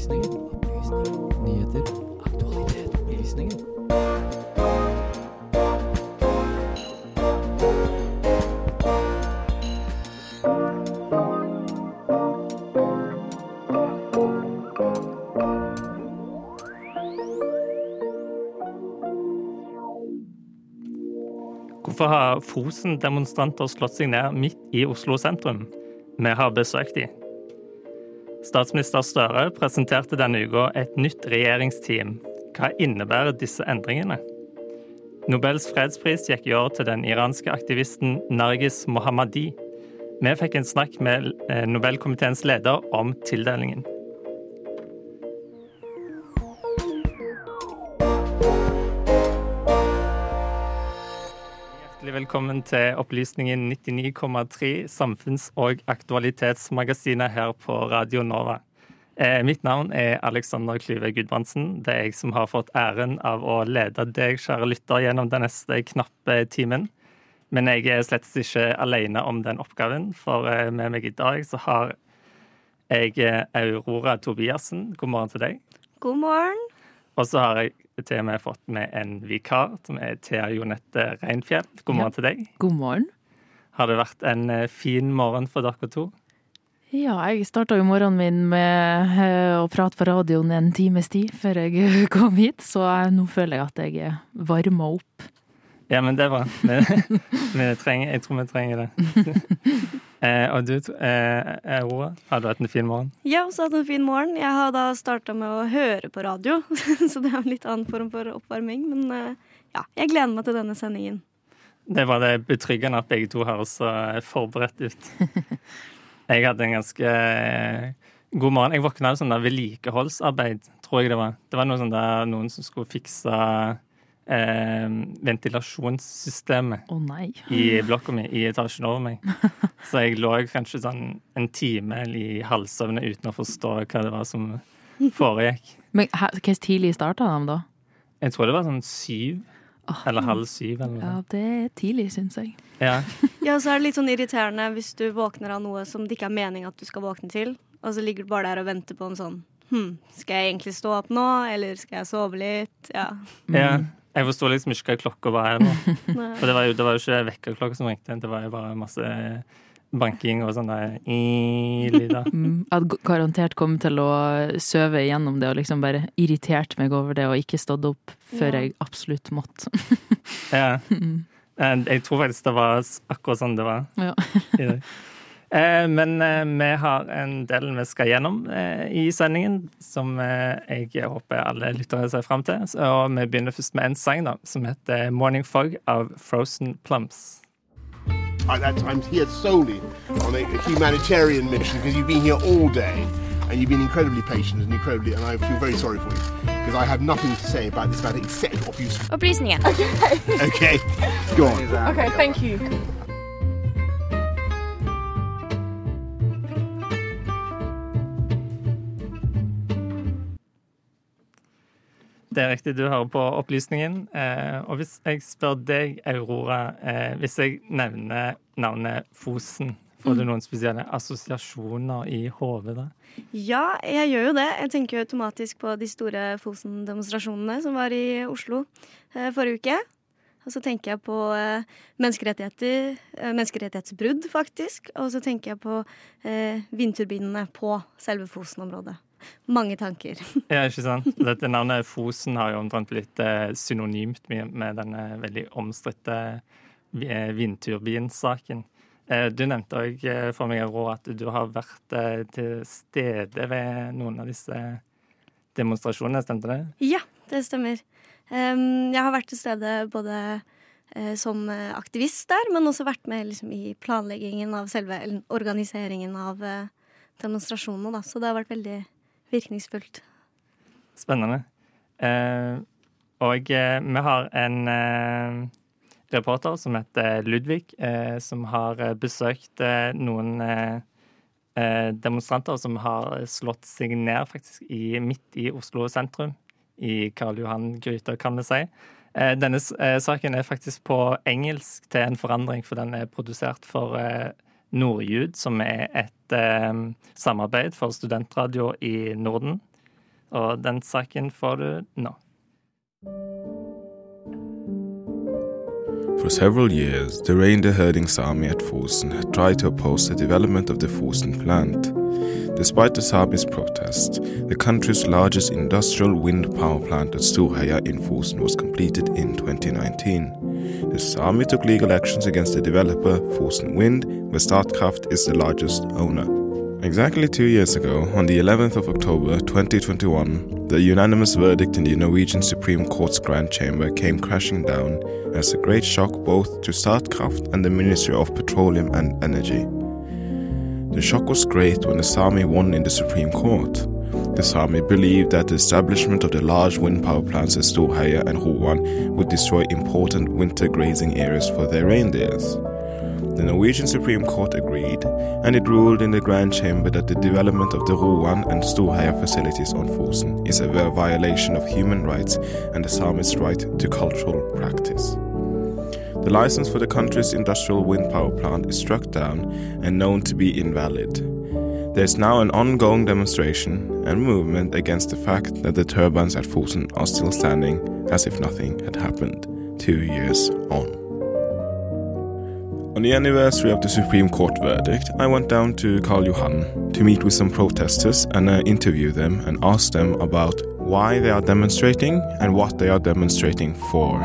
Opplysningen. Opplysninger. Nyheter. Aktualitet. Opplysninger. Hvorfor har Fosen-demonstranter slått seg ned midt i Oslo sentrum? Vi har besøkt de. Statsminister Støre presenterte denne uka et nytt regjeringsteam. Hva innebærer disse endringene? Nobels fredspris gikk i år til den iranske aktivisten Nargis Mohammadi. Vi fikk en snakk med eh, Nobelkomiteens leder om tildelingen. Velkommen til Opplysningen 99,3, samfunns- og aktualitetsmagasinet her på Radio Nova. Eh, mitt navn er Alexander Klyve Gudbrandsen. Det er jeg som har fått æren av å lede deg, kjære lytter, gjennom den neste knappe timen. Men jeg er slett ikke alene om den oppgaven, for eh, med meg i dag så har jeg eh, Aurora Tobiassen. God morgen til deg. God morgen. Og så har jeg til og med fått med en vikar, som er Thea Jonette Reinfjell. God morgen til deg. God morgen. Har det vært en eh, fin morgen for dere to? Ja, jeg starta jo morgenen min med eh, å prate på radioen en times tid før jeg kom hit, så nå føler jeg at jeg er varma opp. Ja, men det er bra. Vi, vi trenger, jeg tror vi trenger det. eh, og du, eh, Aurora, har du hatt en fin morgen? Ja, har også hatt en fin morgen. Jeg har da starta med å høre på radio, så det er en litt annen form for oppvarming. Men eh, ja, jeg gleder meg til denne sendingen. Det var det betryggende at begge to høres så forberedt ut. Jeg hadde en ganske eh, god morgen. Jeg våkna av sånn der vedlikeholdsarbeid, tror jeg det var. Det var noe sånn der, noen som skulle fikse eh, ventilasjonssystemet nei. i blokka mi, i etasjen over meg. Så jeg lå kanskje sånn en time i halvsøvne uten å forstå hva det var som foregikk. Men hvordan tidlig starta de, da? Jeg tror det var sånn syv, eller halv syv, eller Ja, det er tidlig, syns jeg. Ja. Ja, så er det litt sånn irriterende hvis du våkner av noe som det ikke er meninga at du skal våkne til, og så ligger du bare der og venter på en sånn Hm, skal jeg egentlig stå opp nå, eller skal jeg sove litt? Ja. ja. Jeg forsto liksom ikke hva klokka var her nå. For det var jo, det var jo ikke vekkerklokka som ringte, det var jo bare masse banking og sånn der lyder. Mm, hadde garantert kommet til å søve igjennom det og liksom bare irritert meg over det og ikke stått opp før Ja. jeg absolutt måtte. Ja. Mm. Eh, Jeg tror faktisk det var akkurat sånn det var Ja. i dag. Eh, Men eh, vi har en del vi skal gjennom eh, i sendingen, som jeg håper alle lyttere ser fram til. Og vi begynner først med en sang da, som heter 'Morning Fog' av Frozen Plums. I, that, I'm here solely on a, a humanitarian mission because you've been here all day and you've been incredibly patient and incredibly, and I feel very sorry for you because I have nothing to say about this matter except what you. Opplysningen. Okay, go on. Okay, thank you. Det er riktig, du hører på Opplysningen. Eh, og hvis jeg spør deg, Aurora, eh, hvis jeg nevner navnet Fosen, får du noen spesielle assosiasjoner i hodet da? Ja, jeg gjør jo det. Jeg tenker jo automatisk på de store Fosen-demonstrasjonene som var i Oslo eh, forrige uke. Og så tenker jeg på menneskerettigheter, menneskerettighetsbrudd, faktisk. Og så tenker jeg på eh, vindturbinene på selve Fosen-området. Mange tanker. Ja, ikke sant? Dette navnet Fosen har jo omtrent blitt eh, synonymt med, med denne veldig omstridte eh, vindturbinsaken. Eh, du nevnte òg eh, for meg, Rå, at du har vært til stede ved noen av disse demonstrasjonene, stemte det? Ja, det stemmer. Em, jeg har vært til stede både som aktivist der, men også vært med liksom, i planleggingen av selve organiseringen av demonstrasjonene. Da. Så det har vært veldig virkningsfullt. Spennende. Eh, og eh, vi har en eh, reporter som heter Ludvig, eh, som har eh, besøkt eh, noen demonstranter som har slått seg ned faktisk i, midt i Oslo sentrum. I Karl Johan-gryta, kan vi si. Denne saken er faktisk på engelsk til en forandring, for den er produsert for Nordjud, som er et eh, samarbeid for studentradio i Norden. Og den saken får du nå. For several years, the reindeer herding Sami at Fosen had tried to oppose the development of the Fosen plant. Despite the Sami's protest, the country's largest industrial wind power plant at Storheia in Fosen was completed in 2019. The Sami took legal actions against the developer Fosen Wind, where Statkraft is the largest owner. Exactly two years ago, on the 11th of October 2021, the unanimous verdict in the Norwegian Supreme Court's Grand Chamber came crashing down as a great shock both to Statkraft and the Ministry of Petroleum and Energy. The shock was great when the Sami won in the Supreme Court. The Sami believed that the establishment of the large wind power plants at Storheia and Roan would destroy important winter grazing areas for their reindeers. The Norwegian Supreme Court agreed, and it ruled in the Grand Chamber that the development of the Roan and Storheia facilities on Fosen is a violation of human rights and the Sami's right to cultural practice. The license for the country's industrial wind power plant is struck down and known to be invalid. There is now an ongoing demonstration and movement against the fact that the turbines at Fosen are still standing as if nothing had happened two years on. On the anniversary of the Supreme Court verdict, I went down to Karl Johan to meet with some protesters and uh, interview them and ask them about why they are demonstrating and what they are demonstrating for.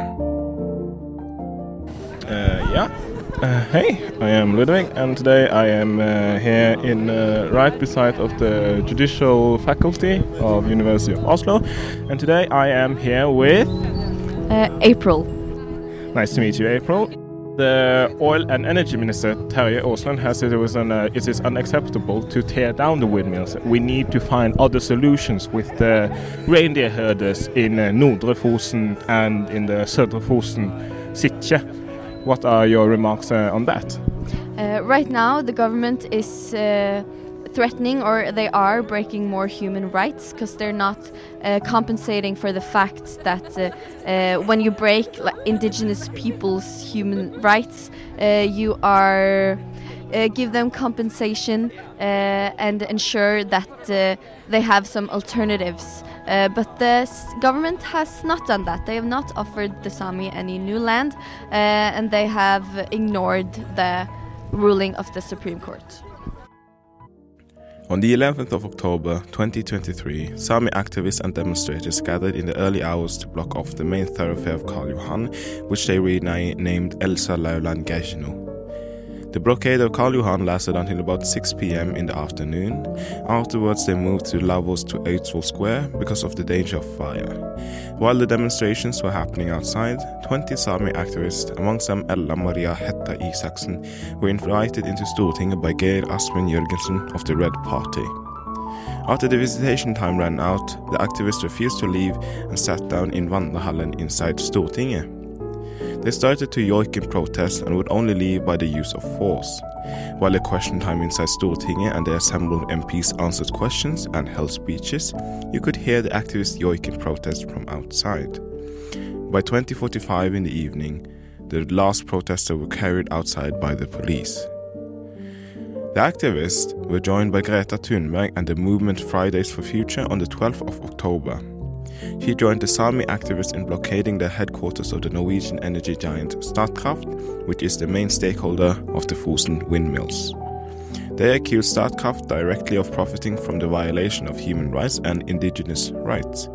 Uh, yeah. Uh, hey, I am Ludwig, and today I am uh, here in uh, right beside of the judicial faculty of University of Oslo, and today I am here with. Uh, April. Nice to meet you, April. The oil and energy minister Terje Aasland has said it was an, uh, it is unacceptable to tear down the windmills. We need to find other solutions with the reindeer herders in uh, Nordre Fosen and in the Södre Fosen Sitje. What are your remarks uh, on that? Uh, right now, the government is uh, threatening or they are breaking more human rights because they're not uh, compensating for the fact that uh, uh, when you break like, indigenous people's human rights, you are give them compensation and ensure that they have some alternatives. Uh, but the government has not done that. They have not offered the Sami any new land, uh, and they have ignored the ruling of the Supreme Court. On the 11th of October 2023, Sami activists and demonstrators gathered in the early hours to block off the main thoroughfare of Karl Johan, which they renamed Elsa Lauland Geijino. The blockade of Karl Johan lasted until about 6 pm in the afternoon. Afterwards, they moved to Lavos to Eidsvoll Square because of the danger of fire. While the demonstrations were happening outside, 20 Sami activists, amongst them Ella Maria Hetta Isaksen, were invited into Stortinget by Geir Aspen Jørgensen of the Red Party. After the visitation time ran out, the activists refused to leave and sat down in Vandrehallen inside Stortinget. They started to yoik in protest and would only leave by the use of force. While the question time inside Stortinget and the assembled MPs answered questions and held speeches, you could hear the activists yoik in protest from outside. By 2045 in the evening, the last protesters were carried outside by the police. The activists were joined by Greta Thunberg and the movement Fridays for Future on the 12th of October. He joined the Sami activists in blockading the headquarters of the Norwegian energy giant Statkraft, which is the main stakeholder of the Fosen windmills. They accused Statkraft directly of profiting from the violation of human rights and indigenous rights.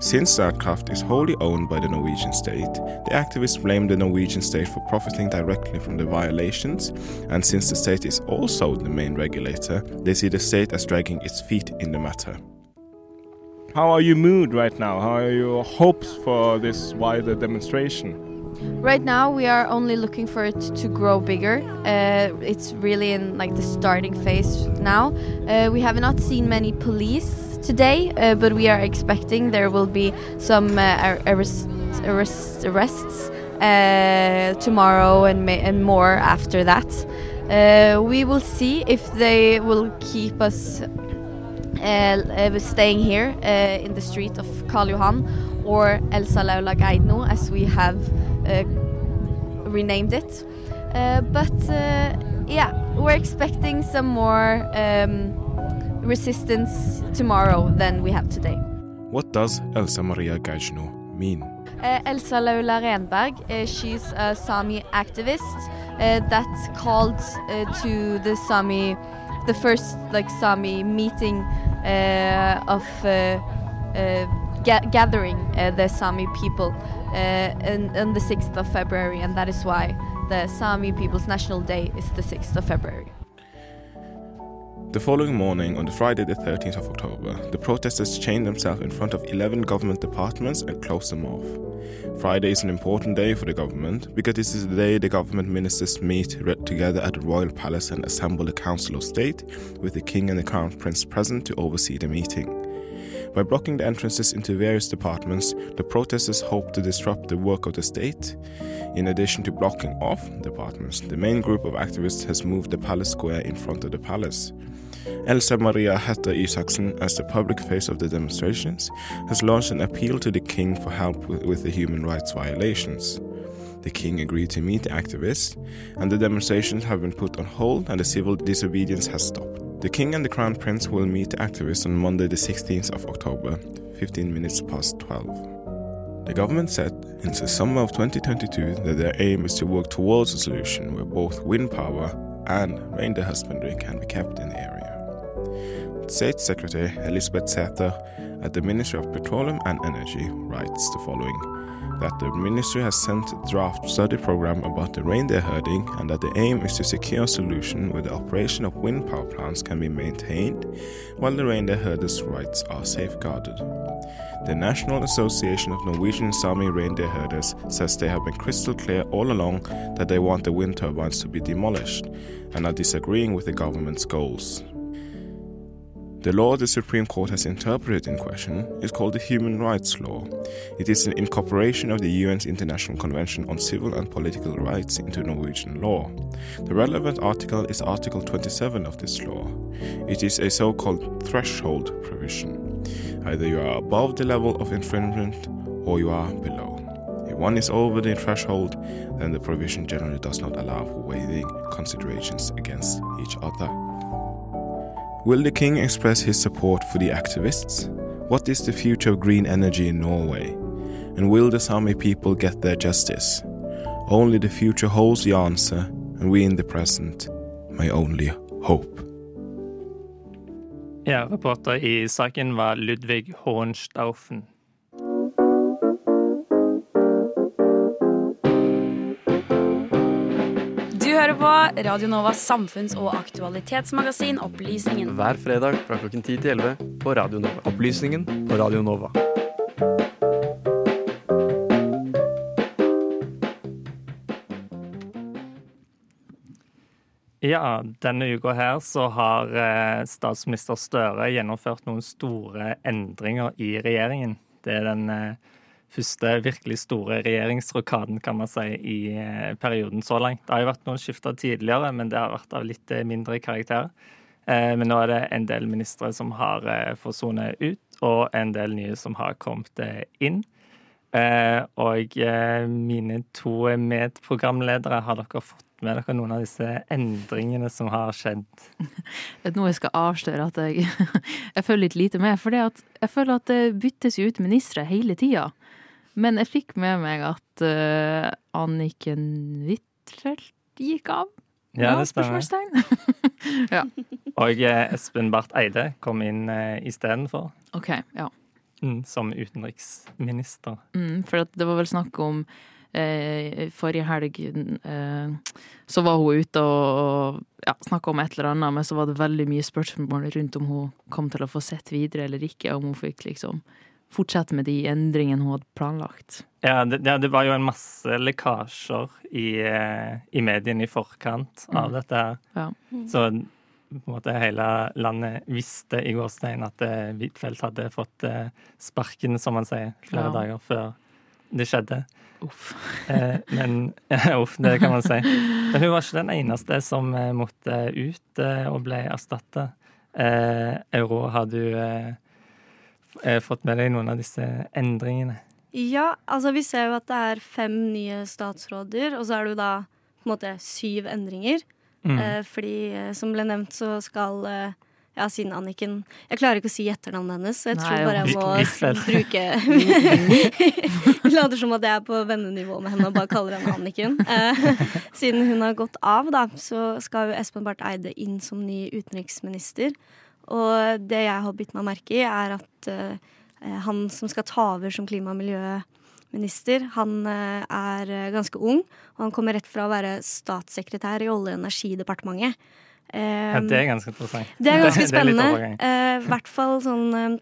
Since Statkraft is wholly owned by the Norwegian state, the activists blame the Norwegian state for profiting directly from the violations, and since the state is also the main regulator, they see the state as dragging its feet in the matter. How are your mood right now? How are your hopes for this wider demonstration? Right now, we are only looking for it to grow bigger. Uh, it's really in like the starting phase now. Uh, we have not seen many police today, uh, but we are expecting there will be some uh, arrest, arrest, arrests uh, tomorrow and, and more after that. Uh, we will see if they will keep us uh, staying here uh, in the street of Karl Johan or Elsa Laula Geidno as we have uh, renamed it. but yeah, we're expecting some more um, resistance tomorrow than we have today. What does Elsa Maria Gajno mean? Elsa Laula Renberg, she's a Sami activist uh, that called uh, to the Sami, the first like Sami meeting uh, of uh, uh, ga- gathering uh, the Sami people on, on the 6th of February, and that is why the Sami People's National Day is the 6th of February. The following morning, on the Friday the 13th of October, the protesters chained themselves in front of 11 government departments and closed them off. Friday is an important day for the government because this is the day the government ministers meet together at the Royal Palace and assemble a Council of State with the King and the Crown Prince present to oversee the meeting. By blocking the entrances into various departments, the protesters hope to disrupt the work of the state. In addition to blocking off departments, the main group of activists has moved the palace square in front of the palace. Elsa Maria Hetta Isaksen, as the public face of the demonstrations, has launched an appeal to the king for help with the human rights violations. The king agreed to meet the activists, and the demonstrations have been put on hold and the civil disobedience has stopped. The king and the crown prince will meet activists on Monday, the 16th of October, 15 minutes past 12. The government said in the summer of 2022 that their aim is to work towards a solution where both wind power and reindeer husbandry can be kept in the area. State Secretary Elizabeth Sæther at the Ministry of Petroleum and Energy writes the following that the ministry has sent a draft study program about the reindeer herding and that the aim is to secure a solution where the operation of wind power plants can be maintained while the reindeer herders' rights are safeguarded. The National Association of Norwegian Sami Reindeer Herders says they have been crystal clear all along that they want the wind turbines to be demolished and are disagreeing with the government's goals. The law the Supreme Court has interpreted in question is called the Human Rights Law. It is an incorporation of the UN's International Convention on Civil and Political Rights into Norwegian law. The relevant article is Article 27 of this law. It is a so called threshold provision. Either you are above the level of infringement or you are below. If one is over the threshold, then the provision generally does not allow for weighing considerations against each other. Will the king express his support for the activists? What is the future of green energy in Norway? And will the Sami people get their justice? Only the future holds the answer, and we in the present may only hope. Ja, reporter i saken var Ludvig Hohenstaufen. Hører på Radio Novas samfunns- og aktualitetsmagasin Opplysningen. Hver fredag fra klokken 10 til 11 på Radio Nova. Opplysningen på Radio Nova. Ja, denne uka her så har eh, statsminister Støre gjennomført noen store endringer i regjeringen. Det er den eh, første virkelig store regjeringsrokaden, kan man si, i eh, perioden så langt. Det har jo vært noen skifter tidligere, men det har vært av litt eh, mindre karakter. Eh, men nå er det en del ministre som har forsonet ut, og en del nye som har kommet inn. Og mine to medprogramledere, har dere fått med dere noen av disse endringene som har skjedd? Nå er jeg skal avsløre at jeg, jeg følger litt lite med. For jeg føler at det byttes ut ministre hele tida. Men jeg fikk med meg at uh, Anniken Huitfeldt gikk av. Ja, det stemmer. ja. Og eh, Espen Barth Eide kom inn uh, istedenfor, OK, ja. mm, som utenriksminister. Mm, for det var vel snakk om eh, Forrige helg eh, så var hun ute og ja, snakka om et eller annet, men så var det veldig mye spørsmål rundt om hun kom til å få sett videre eller ikke, om hun fikk liksom fortsette med de endringene hun hadde planlagt. Ja, det, det var jo en masse lekkasjer i, eh, i mediene i forkant av Mm. dette her. Ja. Så på en måte hele landet visste i gårsdagen at eh, Huitfeldt hadde fått eh, sparken, som man sier, flere Ja. dager før det skjedde. Uff. Men Uff, det kan man si. Men hun var ikke den eneste som måtte ut og ble erstatta. Eh, Euro, har du fått med deg noen av disse endringene? Ja, altså vi ser jo at det er fem nye statsråder, og så er det jo da på en måte syv endringer. Mm. Eh, fordi eh, som ble nevnt, så skal eh, ja, siden Anniken Jeg klarer ikke å si etternavnet hennes, så jeg Nei, tror bare jeg må bruke Later som at jeg er på vennenivå med henne og bare kaller henne Anniken. Eh, siden hun har gått av, da, så skal jo Espen Barth Eide inn som ny utenriksminister. Og det jeg har bitt meg merke i, er at uh, han som skal ta over som klima- og miljøminister, han uh, er ganske ung. Og han kommer rett fra å være statssekretær i Olje- og energidepartementet. Um, Ja, det er ganske interessant. det er ganske spennende. Eh, I hvert fall sånn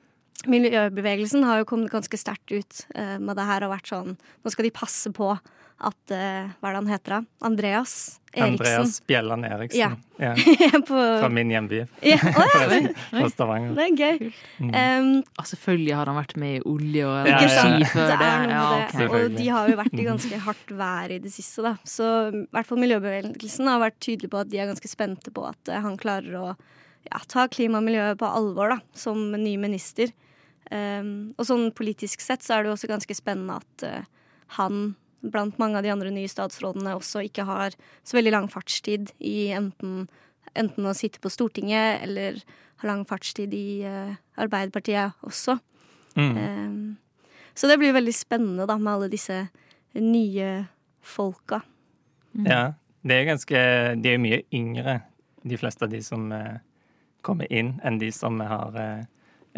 Miljøbevegelsen har jo kommet ganske sterkt ut med det her og vært sånn Nå skal de passe på at uh, Hva er det han heter, da? Andreas Eriksen. Andreas Bjelland Eriksen. Ja. Ja. på, Fra min hjemby, ja, Oh, ja. Fra Stavanger. Det er gøy. Mm. Um, Ja, selvfølgelig har han vært med i olje og Ja, ja, ja. før Det er Ja, det. Og de har jo vært i ganske hardt vær i det siste, da. Så i hvert fall miljøbevegelsen har vært tydelig på at de er ganske spente på at uh, han klarer å ja, ta klima og miljø på alvor, da, som ny minister. Um, og sånn politisk sett så er det jo også ganske spennende at uh, han blant mange av de andre nye statsrådene også ikke har så veldig lang fartstid i enten, enten å sitte på Stortinget eller ha lang fartstid i uh, Arbeiderpartiet også. Mm. Um, så det blir veldig spennende da med alle disse nye folka. Ja. Det er ganske De er jo mye yngre, de fleste av de som uh, kommer inn, enn de som har eh,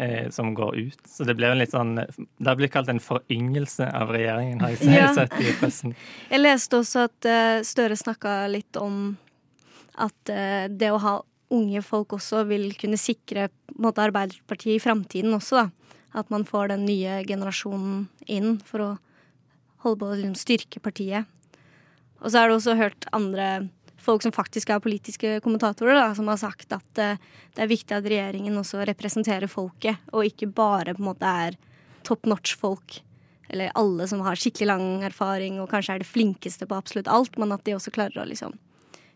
eh, som går ut. Så det blir en litt sånn Det har blitt kalt en foryngelse av regjeringen, har jeg Ja. sett i pressen. Jeg leste også at uh, Støre snakka litt om at uh, det å ha unge folk også vil kunne sikre måte, Arbeiderpartiet i framtiden også, da. At man får den nye generasjonen inn for å holde på å liksom, styrke partiet. Og så er det også hørt andre folk som faktisk er politiske kommentatorer, da, som har sagt at eh, det er viktig at regjeringen også representerer folket, og ikke bare på en måte er top notch-folk. Eller alle som har skikkelig lang erfaring og kanskje er det flinkeste på absolutt alt, men at de også klarer å liksom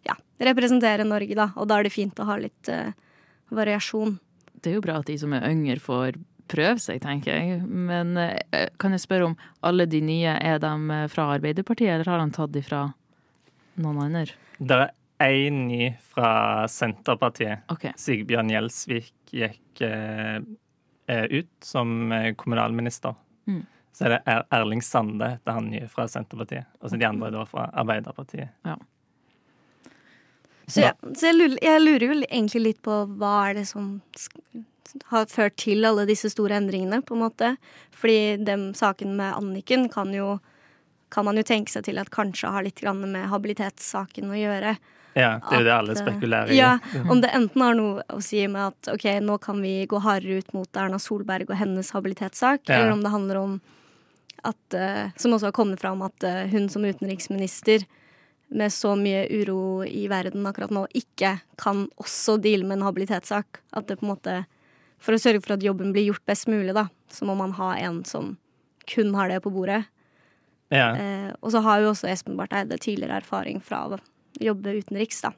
ja, representere Norge, da. Og da er det fint å ha litt uh, variasjon. Det er jo bra at de som er yngre får prøve seg, tenker jeg. Men uh, kan jeg spørre om alle de nye, er de fra Arbeiderpartiet, eller har han tatt de fra noen andre? Det er én ny fra Senterpartiet. Okay. Sigbjørn Gjelsvik gikk eh, eh, ut som eh, kommunalminister. Mm. Så er det er Erling Sande heter han nye fra Senterpartiet. Og så de andre da fra Arbeiderpartiet. Så, jeg, så jeg, lurer, jeg lurer jo egentlig litt på hva er det som har ført til alle disse store endringene, på en måte. Fordi den saken med Anniken kan jo kan man jo tenke seg til at kanskje har litt grann med habilitetssaken å gjøre. Ja, det er jo det alle eh, spekulerer i. Ja, Om det enten har noe å si med at ok, nå kan vi gå hardere ut mot Erna Solberg og hennes habilitetssak, Ja. eller om det handler om at eh, Som også har kommet fram at eh, hun som utenriksminister med så mye uro i verden akkurat nå, ikke kan også deale med en habilitetssak. At det på en måte For å sørge for at jobben blir gjort best mulig, da, så må man ha en som kun har det på bordet. Ja. Eh, og så har jo også Espen Barth Eide tidligere erfaring fra å jobbe utenriks, da.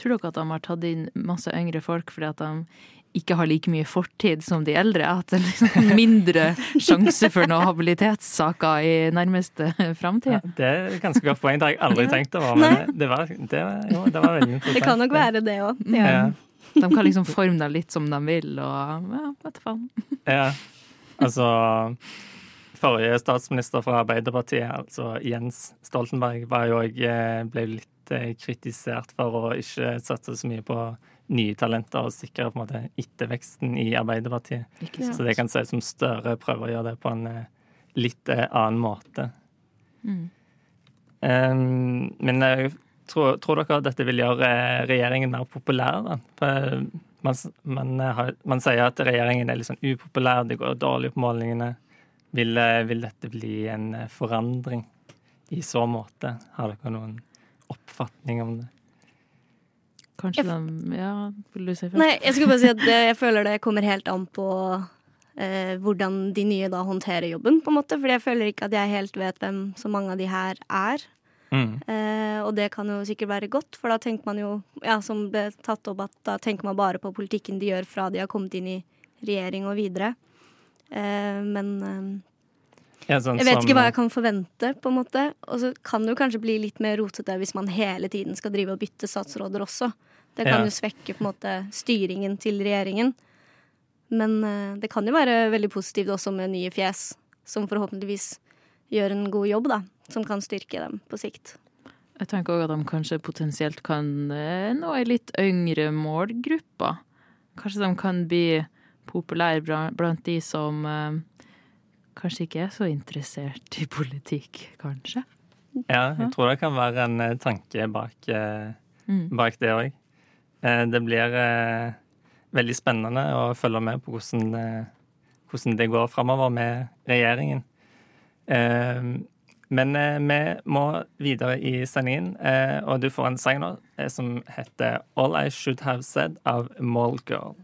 Tror dere at de har tatt inn masse yngre folk fordi at de ikke har like mye fortid som de eldre? At det er liksom mindre sjanse for noen habilitetssaker i nærmeste framtid? Ja, det er et ganske godt poeng. Det har jeg aldri tenkt over. Men det, var, det, jo, det var veldig interessant. Det kan nok være det òg. Ja. De kan liksom forme deg litt som de vil, og ja, vet du faen. Ja, altså Forrige statsminister fra Arbeiderpartiet, altså Jens Stoltenberg, òg ble litt eh, kritisert for å ikke satse så mye på nye talenter og sikre på en måte etterveksten i Arbeiderpartiet. Så det kan se ut som Støre prøver å gjøre det på en eh, litt eh, annen måte. Mm. Um, men jeg tror, tror dere at dette vil gjøre eh, regjeringen mer populær? Da? For eh, man, man, eh, har, man sier at regjeringen er litt sånn upopulær, det går dårlig på målingene. Vil, eh, vil dette bli en eh, forandring i så måte? Har dere noen oppfatning om det? Kanskje de Ja, vil du si først? Nei, jeg skulle bare si at det, jeg føler det kommer helt an på eh, hvordan de nye da håndterer jobben, på en måte. Fordi jeg føler ikke at jeg helt vet hvem så mange av de her er. Mm. Eh, og det kan jo sikkert være godt, for da tenker man jo, ja, som ble tatt opp, at da tenker man bare på politikken de gjør fra de har kommet inn i regjering og videre. Eh, men eh, sånn jeg vet som- ikke hva jeg kan forvente, på en måte. Og så kan det jo kanskje bli litt mer rotete hvis man hele tiden skal drive og bytte statsråder også. Det kan Ja. jo svekke på en måte styringen til regjeringen. Men eh, det kan jo være veldig positivt også med nye fjes, som forhåpentligvis gjør en god jobb, da. Som kan styrke dem på sikt. Jeg tenker òg at de kanskje potensielt kan nå ei litt yngre målgruppe. Kanskje de kan bli populære blant de som eh, kanskje ikke er så interessert i politikk, kanskje. Ja, jeg tror det kan være en eh, tanke bak, eh, Mm. bak det òg. Det blir veldig spennende å følge med på hvordan, eh, hvordan det går framover med regjeringen. Men vi må videre i sendingen, og du får en sang nå som heter All I Should Have Said av Mallgirl.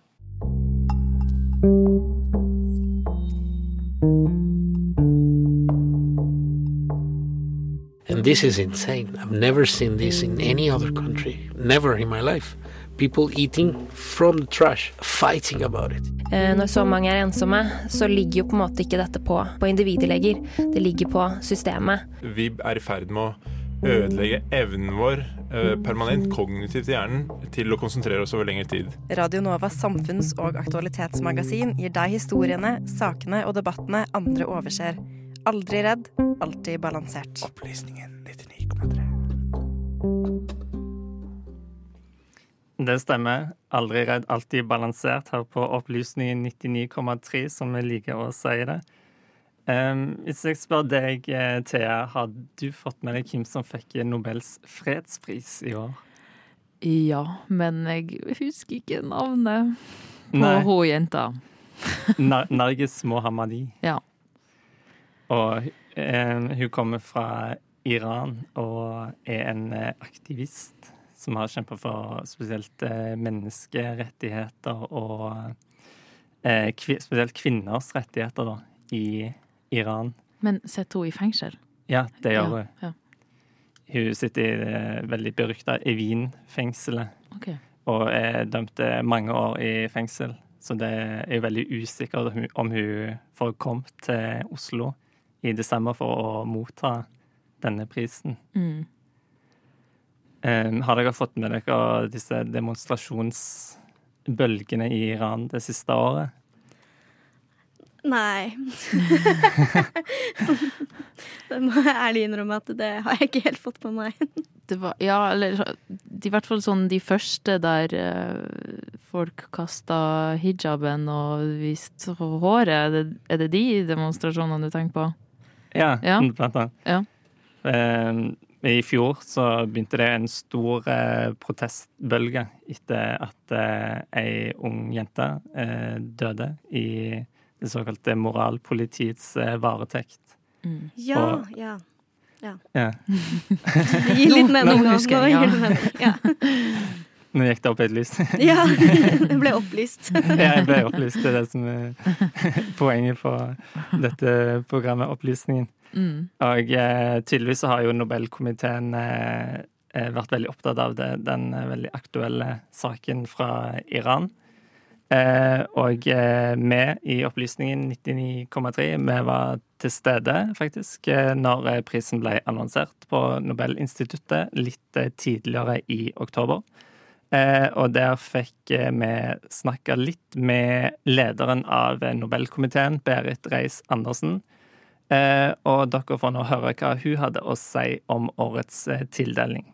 This is insane. I've never seen this in any other country. Never in my life. People eating from the trash, fighting about it. Eh, Når så mange er ensomme, så ligger jo på en måte ikke dette på, på individet lenger. Det ligger på systemet. Vi er i ferd med å ødelegge evnen vår eh, permanent kognitivt i hjernen til å konsentrere oss over lengre tid. Radio Novas samfunns- og aktualitetsmagasin gir deg historiene, sakene og debattene andre overser. Aldri redd, alltid balansert. Opplysningen 99,3. Det stemmer. Aldri redd, alltid balansert her på Opplysningen 99,3, som vi liker å si det. Um, hvis jeg spør deg, eh, Thea, har du fått med deg hvem som fikk Nobels fredspris i år? Ja, men jeg husker ikke navnet på hun jenta. Nar Mohammadi. Ja. Og eh, hun kommer fra Iran og er en eh, aktivist som har kjempa for spesielt eh, menneskerettigheter og spesielt kvinners rettigheter da, i Iran. Men sitter hun i fengsel? Ja, det gjør hun. Ja, Hun sitter i det veldig berykta Evin-fengselet Okay. og er dømt til mange år i fengsel. Så det er jo veldig usikkert om hun får kommet til Oslo i desember for å motta denne prisen. Mm. Um, har dere fått med dere disse demonstrasjonsbølgene i Iran det siste året? Nei. det må jeg ærlig innrømme at det har jeg ikke helt fått med meg. Det var, ja, eller i hvert fall sånn de første der eh, folk kasta hijaben og viste håret. Er det, er det de demonstrasjonene du tenker på? Ja, Ja. blant annet. Ja. Eh, I fjor så begynte det en stor eh, protestbølge etter at eh, ei ung jente eh, døde i det såkalte moralpolitiets eh, varetekt. Ja, Og- ja. ja. Ja. Det litt mening nå nå. gir det mening. Ja. Nå gikk det opp et lys. ja. Det ble opplyst. Ja, jeg ble opplyst. Det er det som er poenget på dette programmet, opplysningen. Mm. Og eh, tydeligvis har jo Nobelkomiteen eh, eh, vært veldig opptatt av det, den veldig aktuelle saken fra Iran. Eh, og vi i Opplysningen 99,3 vi var til stede faktisk når prisen ble annonsert på Nobelinstituttet litt tidligere i oktober. Eh, og der fikk eh, vi snakka litt med lederen av Nobelkomiteen, Berit Reiss-Andersen. Eh, og dere får nå høre hva hun hadde å si om årets tildeling.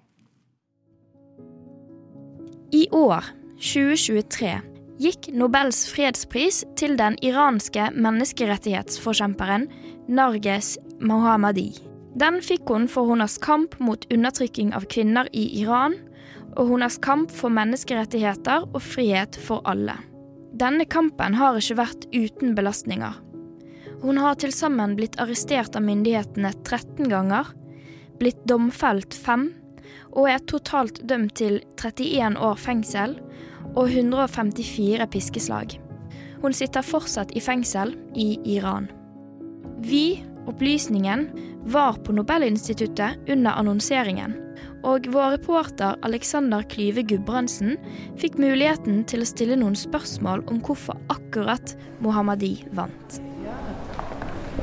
I år, 2023, gikk Nobels fredspris til den iranske menneskerettighetsforkjemperen Narges Mohammadi. Den fikk hun for hennes kamp mot undertrykking av kvinner i Iran, og hennes kamp for menneskerettigheter og frihet for alle. Denne kampen har ikke vært uten belastninger. Hun har til sammen blitt arrestert av myndighetene 13 ganger, blitt domfelt 5 og er totalt dømt til 31 år fengsel og 154 piskeslag. Hun sitter fortsatt i fengsel i Iran. Vi, Opplysningen, var på Nobelinstituttet under annonseringen, og vår reporter Alexander Klyve Gudbrandsen fikk muligheten til å stille noen spørsmål om hvorfor akkurat Mohammadi vant.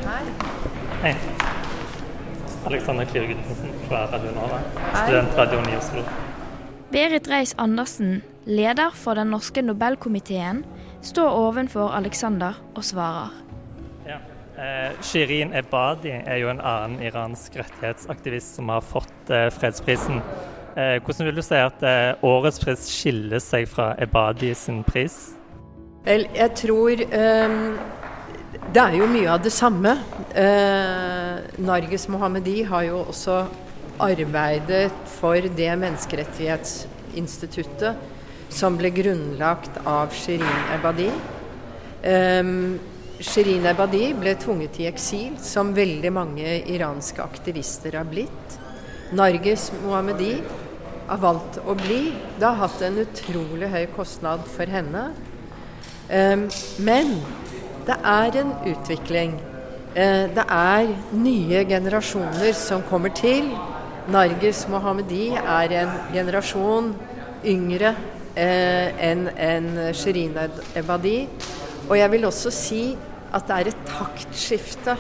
Hei. Hei. Alexander Klyve Gudbrandsen fra Radio Nova, studentradioen i Oslo. Berit Reiss-Andersen, leder for den norske Nobelkomiteen, står ovenfor Alexander og svarer. Eh, Shirin Ebadi er jo en annen iransk rettighetsaktivist som har fått eh, fredsprisen. Eh, hvordan vil du si at eh, årets pris skiller seg fra Ebadi sin pris? Vel, jeg tror eh, det er jo mye av det samme. Eh, Narges Mohammedi har jo også arbeidet for det menneskerettighetsinstituttet som ble grunnlagt av Shirin Ebadi. Um, Shirin Ebadi ble tvunget i eksil, som veldig mange iranske aktivister har blitt. Narges Mohammedi har valgt å bli. Det har hatt en utrolig høy kostnad for henne. Um, men det er en utvikling. Uh, det er nye generasjoner som kommer til. Narges Mohammedi er en generasjon yngre uh, enn en Shirin Ebadi. Og jeg vil også si at det er et taktskifte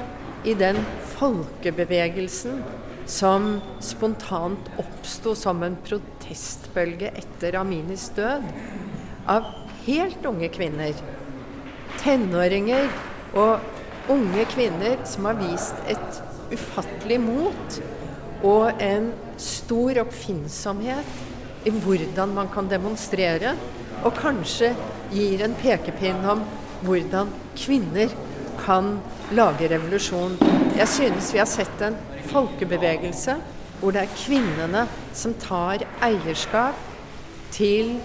i den folkebevegelsen som spontant oppsto som en protestbølge etter Aminis død, av helt unge kvinner. Tenåringer og unge kvinner som har vist et ufattelig mot og en stor oppfinnsomhet i hvordan man kan demonstrere, og kanskje gir en pekepinn om hvordan kvinner kan lage revolusjon. Jeg synes vi har sett en folkebevegelse hvor det er kvinnene som tar eierskap til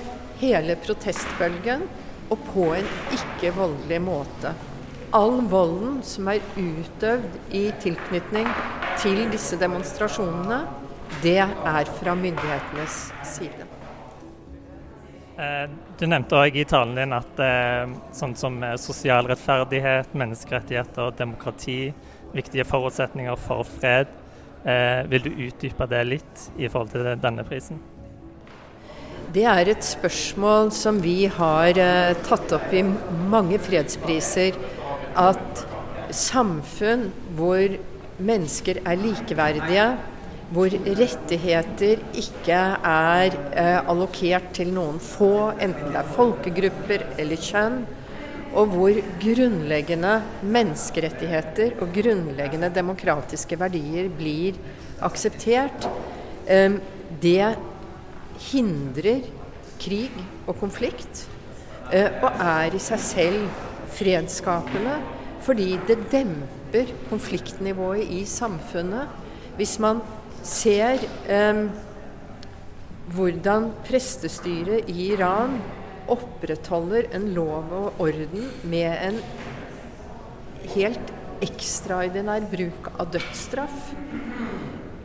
hele protestbølgen, og på en ikke-voldelig måte. All volden som er utøvd i tilknytning til disse demonstrasjonene, det er fra myndighetenes side. Eh, du nevnte òg i talen din at eh, sånn som eh, sosial rettferdighet, menneskerettigheter demokrati, viktige forutsetninger for fred. Vil du utdype det litt i forhold til denne prisen? Det er et spørsmål som vi har tatt opp i mange fredspriser. At samfunn hvor mennesker er likeverdige, hvor rettigheter ikke er eh, allokert til noen få, enten det er folkegrupper eller kjønn, og hvor grunnleggende menneskerettigheter og grunnleggende demokratiske verdier blir akseptert, eh, det hindrer krig og konflikt, eh, og er i seg selv fredsskapende fordi det demper konfliktnivået i samfunnet. Hvis man ser eh, hvordan prestestyret i Iran opprettholder en lov og orden med en helt ekstraordinær bruk av dødsstraff,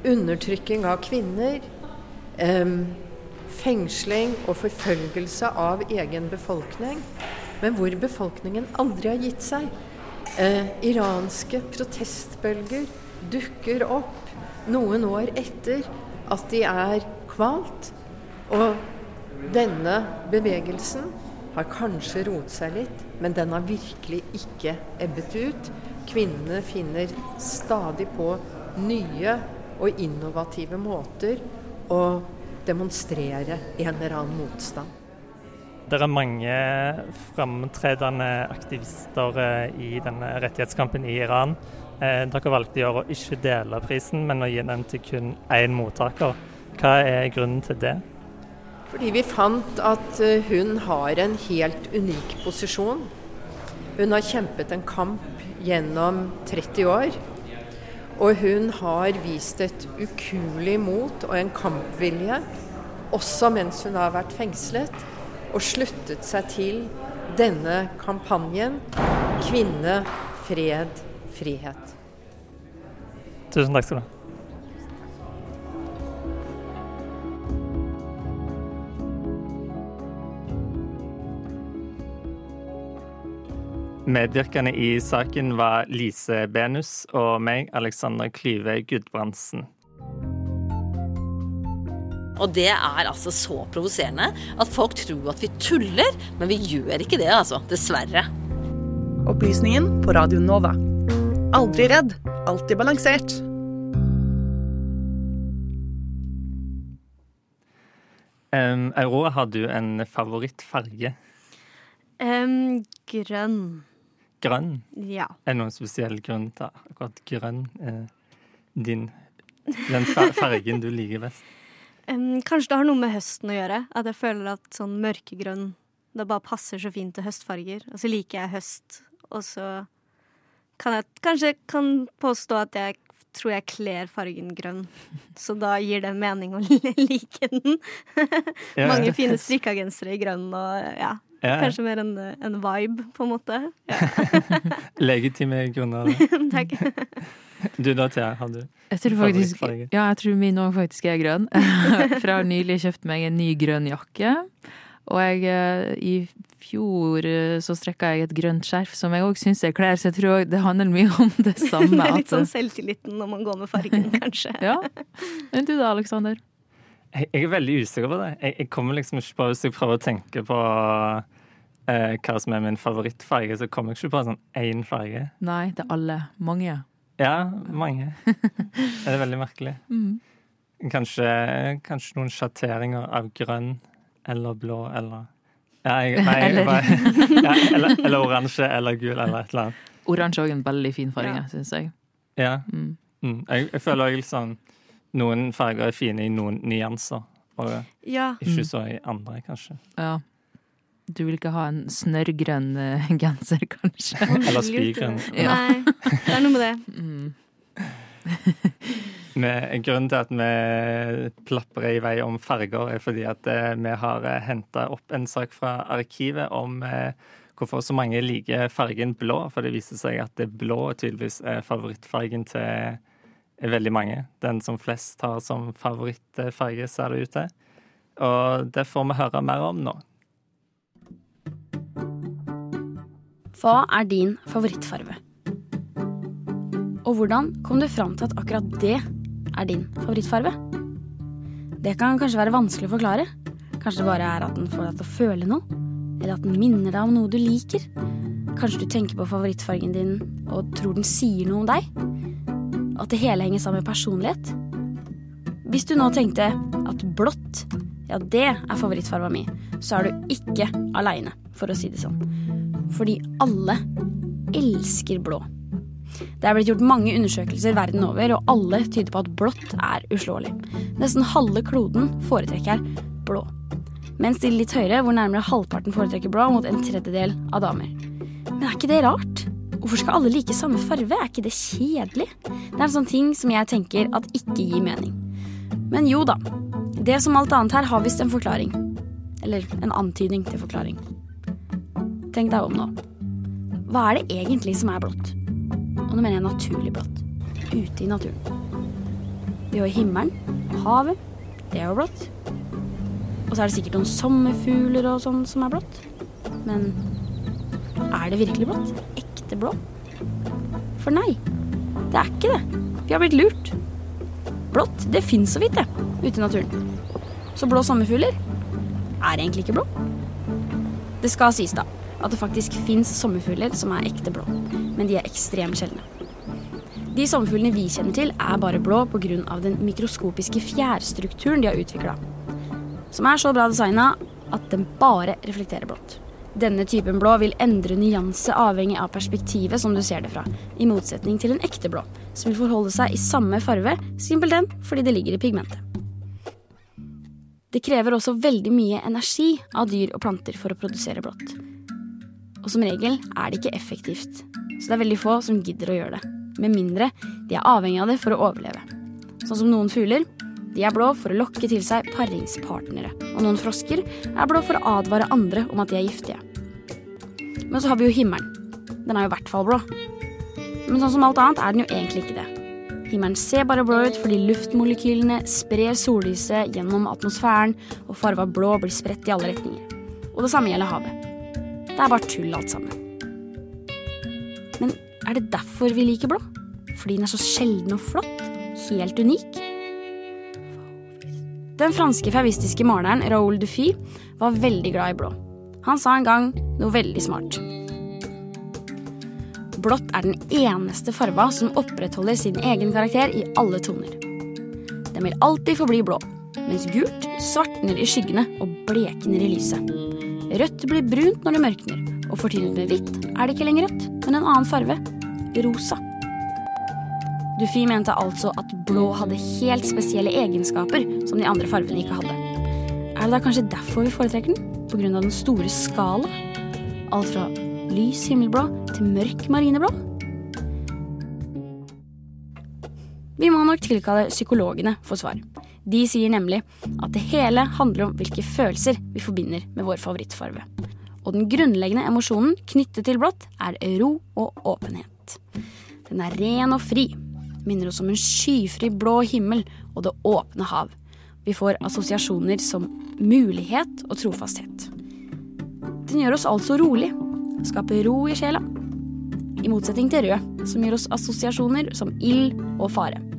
undertrykking av kvinner, eh, fengsling og forfølgelse av egen befolkning, men hvor befolkningen aldri har gitt seg. Eh, iranske protestbølger dukker opp noen år etter at de er kvalt. Og denne bevegelsen har kanskje roet seg litt, men den har virkelig ikke ebbet ut. Kvinnene finner stadig på nye og innovative måter å demonstrere en eller annen motstand. Det er mange framtredende aktivister eh, i denne rettighetskampen i Iran. Eh, dere valgte i år å ikke dele prisen, men å gi den til kun én mottaker. Hva er grunnen til det? Fordi vi fant at eh, hun har en helt unik posisjon. Hun har kjempet en kamp gjennom 30 år. Og hun har vist et ukuelig mot og en kampvilje, også mens hun har vært fengslet, og sluttet seg til denne kampanjen Kvinne, fred, fred, frihet. Tusen takk skal du ha. Medvirkende i saken var Lise Benus og meg, Alexander Klyve Gudbrandsen. Og det er altså så provoserende at folk tror at vi tuller, men vi gjør ikke det, altså. Dessverre. Opplysningen på Radio Nova. Aldri redd, alltid balansert. Um, Aurora, har du en favorittfarge? Um, grønn. Grønn? Ja. Er det noen spesiell grunn til akkurat grønn? Eh, din, den fargen du liker best? Um, kanskje det har noe med høsten å gjøre. At jeg føler at sånn mørkegrønn Det bare passer så fint til høstfarger. Og så liker jeg høst. Og så kan jeg kanskje kan påstå at jeg tror jeg kler fargen grønn. Så da gir det mening å like den. Ja. Mange fine strikka gensere i grønn og ja. Ja. Kanskje mer en, en vibe, på en måte. Legitime grunner. Takk. Du da, Thea, har du Jeg tror faktisk, favorittfarge? ja, jeg tror min òg faktisk er grønn. For jeg har nylig kjøpt meg en ny grønn jakke. Og jeg, eh, i fjor eh, så strekka jeg et grønt skjerf som jeg òg syns jeg kler, så jeg tror det handler mye om det samme. Det er litt sånn selvtilliten når man går med fargen, kanskje. Ja. Men du da, Aleksander? Jeg, jeg er veldig usikker på det. Jeg, jeg kommer liksom ikke på Hvis jeg prøver å tenke på eh, hva som er min favorittfarge, så kommer jeg ikke på sånn én farge. Nei, det er alle. Mange. Ja, mange. det er veldig merkelig. Mm. Kanskje, kanskje noen sjatteringer av grønn eller blå eller ja, jeg, nei, Eller- bare, ja, eller, eller oransje eller gul eller et eller annet. Oransje er òg en veldig fin farge, Ja. syns jeg. Ja. Mm. Mm. Jeg, jeg føler òg liksom Noen farger er fine i noen nyanser, og Ja. ikke Mm. så i andre, kanskje. Ja. Du vil ikke ha en snørrgrønn eh, genser, kanskje? Eller spygrønn. Ja. Nei, det er noe med det. Mm. Grunnen til at vi plaprer i vei om farger, er fordi at eh, vi har eh, henta opp en sak fra arkivet om eh, hvorfor så mange liker fargen blå. For det viser seg at det blå tydeligvis er favorittfargen til veldig mange. Den som flest har som favorittfarge, ser det ut til. Og det får vi høre mer om nå. Hva er din favorittfarve? Og hvordan kom du fram til at akkurat det er din favorittfarve? Det kan kanskje være vanskelig å forklare. Kanskje det bare er at den får deg til å føle noe? Eller at den minner deg om noe du liker? Kanskje du tenker på favorittfargen din og tror den sier noe om deg? At det hele henger sammen med personlighet? Hvis du nå tenkte at blått, ja det er favorittfarva mi, så er du ikke aleine, for å si det sånn. Fordi alle elsker blå. Det er blitt gjort mange undersøkelser verden over, og alle tyder på at blått er uslåelig. Nesten halve kloden foretrekker blå. Mens de litt høyere, hvor nærmere halvparten foretrekker blå, mot en tredjedel av damer. Men er ikke det rart? Hvorfor skal alle like samme farve? Er ikke det kjedelig? Det er en sånn ting som jeg tenker at ikke gir mening. Men jo da. Det som alt annet her har visst en forklaring. Eller en antydning til forklaring. Tenk deg om nå. Hva er det egentlig som er blått? Og nå mener jeg naturlig blått. Ute i naturen. Vi har himmelen, havet. Det er jo blått. Og så er det sikkert noen sommerfugler og sånn som er blått. Men er det virkelig blått? Ekte blå? For nei, det er ikke det. Vi har blitt lurt. Blått, det fins så vidt, det, ute i naturen. Så blå sommerfugler er egentlig ikke blå. Det skal sies, da, at det faktisk fins sommerfugler som er ekte blå, men de er ekstremt sjeldne. De sommerfuglene vi kjenner til, er bare blå pga. den mikroskopiske fjærstrukturen de har utvikla, som er så bra designa at den bare reflekterer blått. Denne typen blå vil endre nyanse avhengig av perspektivet som du ser det fra, i motsetning til en ekte blå, som vil forholde seg i samme farve, simpelthen fordi det ligger i pigmentet. Det krever også veldig mye energi av dyr og planter for å produsere blått. Og som regel er det ikke effektivt, så det er veldig få som gidder å gjøre det. Med mindre de er avhengig av det for å overleve. Sånn som noen fugler. De er blå for å lokke til seg paringspartnere. Og noen frosker er blå for å advare andre om at de er giftige. Men så har vi jo himmelen. Den er jo i hvert fall blå. Men sånn som alt annet er den jo egentlig ikke det. Himmelen ser bare blå ut fordi luftmolekylene sprer sollyset gjennom atmosfæren, og farva blå blir spredt i alle retninger. Og det samme gjelder havet. Det er bare tull alt sammen. Men er det derfor vi liker blå? Fordi den er så sjelden og flott? Helt unik? Den franske fauvistiske maleren Raoul Dufy var veldig glad i blå. Han sa en gang noe veldig smart. Blått er den eneste farva som opprettholder sin egen karakter i alle toner. Den vil alltid forbli blå, mens gult svartner i skyggene og blekner i lyset. Rødt blir brunt når det mørkner, og fortynet med hvitt er det ikke lenger rødt, men en annen farve rosa. Dufy mente altså at blå hadde helt spesielle egenskaper som de andre farvene ikke hadde. Er det da kanskje derfor vi foretrekker den? På grunn av den store skala? Alt fra lys himmelblå til mørk marineblå? Vi må nok tilkalle psykologene for svar. De sier nemlig at det hele handler om hvilke følelser vi forbinder med vår favorittfarve. Og den grunnleggende emosjonen knyttet til blått er ro og åpenhet. Den er ren og fri, minner oss om en skyfri blå himmel og det åpne hav. Vi får assosiasjoner som mulighet og trofasthet. Den gjør oss altså rolig, skaper ro i sjela. I motsetning til rød, som gir oss assosiasjoner som ild og fare.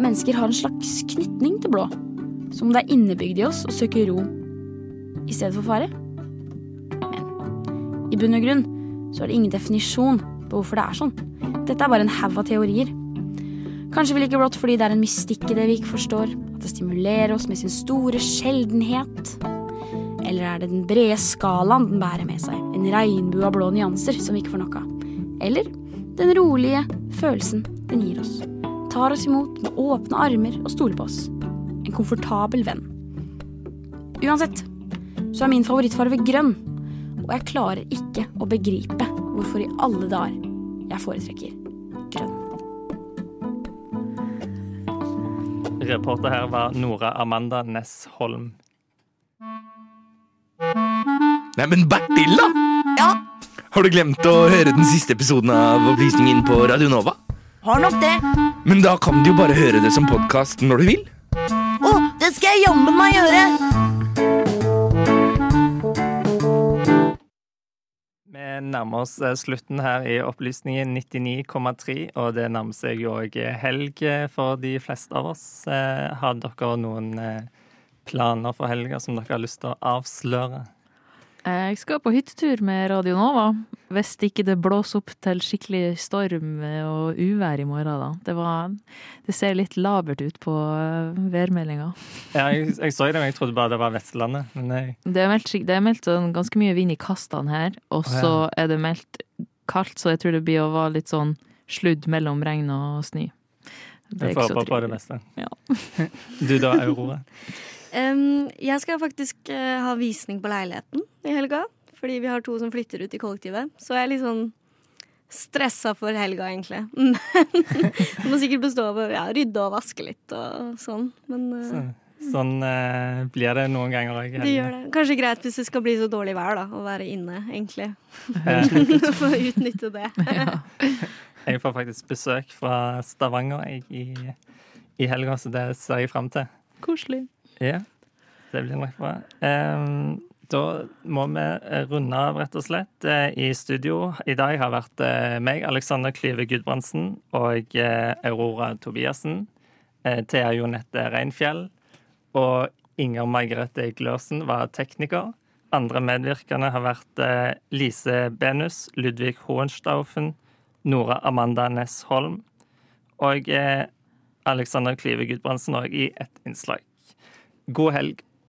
Mennesker har en slags knytning til blå, som om det er innebygd i oss å søke ro i stedet for fare. Men i bunn og grunn så er det ingen definisjon på hvorfor det er sånn. Dette er bare en haug av teorier. Kanskje vi liker blått fordi det er en mystikk i det vi ikke forstår, at det stimulerer oss med sin store sjeldenhet. Eller er det den brede skalaen den bærer med seg, en regnbue av blå nyanser som vi ikke får nok av? Eller den rolige følelsen den gir oss, tar oss imot med åpne armer og stoler på oss. En komfortabel venn. Uansett så er min favorittfarge grønn, og jeg klarer ikke å begripe hvorfor i alle dager jeg foretrekker grønn. Reporter her var Nora Amanda Næss Holm. Neimen, Bertil, da! Ja? Har du glemt å høre den siste episoden av Opplysningen på Radio Nova? Har nok det. Men da kan du jo bare høre det som podkast når du vil. Å, det skal jeg jammen meg gjøre! Vi nærmer oss eh, slutten her i Opplysningen 99,3, og det nærmer seg jo òg helg for de fleste av oss. Eh, Har dere noen eh, planer for helga som dere har lyst til å avsløre? Jeg skal på hyttetur med Radio Nova, hvis ikke det blåser opp til skikkelig storm og uvær i morgen, da. Det, var, det ser litt labert ut på eh, værmeldinga. Ja, jeg, jeg så det, men jeg trodde bare det var Vestlandet. Det er meldt, det er meldt sånn ganske mye vind i kastene her, og Å, ja. så er det meldt kaldt, så jeg tror det blir å være litt sånn sludd mellom regn og snø. Det er ikke får så håpe på det trivelig. Ja. Du da, Aurora? Em, jeg skal faktisk uh, ha visning på leiligheten i helga. Fordi vi har to som flytter ut i kollektivet. Så jeg er litt sånn stressa for helga, egentlig. Men det må sikkert bestå av å ja, rydde og vaske litt og sånn. Men uh, Så, sånn uh, blir det noen ganger òg. det gjør det. Kanskje greit hvis det skal bli så dårlig vær, da. Å være inne, egentlig. For å utnytte det. Jeg får faktisk besøk fra Stavanger jeg, i, i helga, så det ser jeg fram til. Koselig. Ja, det blir nok bra. Um, da må vi runde av, rett og slett. Eh, I studio i dag har vært eh, meg, Alexander Klyve Gudbrandsen, og eh, Aurora Tobiassen. Thea Jonette Reinfjell og Inger Margrethe Glørsen var tekniker. Andre medvirkende har vært Lise Benus, Ludvig Hohenstaufen, Nora Amanda Næss Holm og Alexander Klyve Gudbrandsen òg i ett innslag. God helg.